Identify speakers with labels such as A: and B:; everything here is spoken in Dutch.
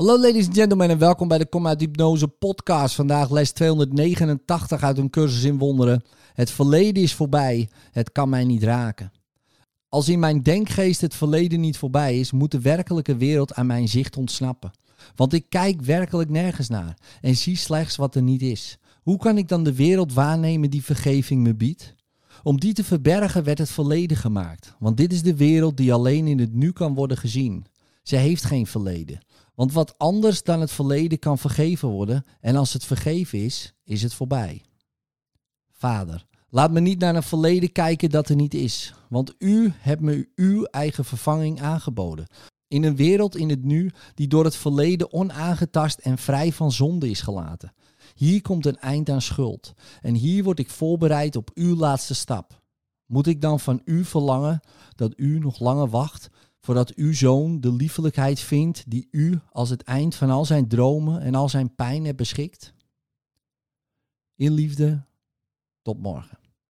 A: Hallo ladies and gentlemen en welkom bij de Kom Hypnose podcast. Vandaag les 289 uit een cursus in wonderen. Het verleden is voorbij, het kan mij niet raken. Als in mijn denkgeest het verleden niet voorbij is, moet de werkelijke wereld aan mijn zicht ontsnappen. Want ik kijk werkelijk nergens naar en zie slechts wat er niet is. Hoe kan ik dan de wereld waarnemen die vergeving me biedt? Om die te verbergen werd het verleden gemaakt, want dit is de wereld die alleen in het nu kan worden gezien. Ze heeft geen verleden. Want wat anders dan het verleden kan vergeven worden, en als het vergeven is, is het voorbij. Vader, laat me niet naar een verleden kijken dat er niet is, want u hebt me uw eigen vervanging aangeboden. In een wereld in het nu die door het verleden onaangetast en vrij van zonde is gelaten. Hier komt een eind aan schuld en hier word ik voorbereid op uw laatste stap. Moet ik dan van u verlangen dat u nog langer wacht voordat uw zoon de liefelijkheid vindt die u als het eind van al zijn dromen en al zijn pijn hebt beschikt? In liefde, tot morgen.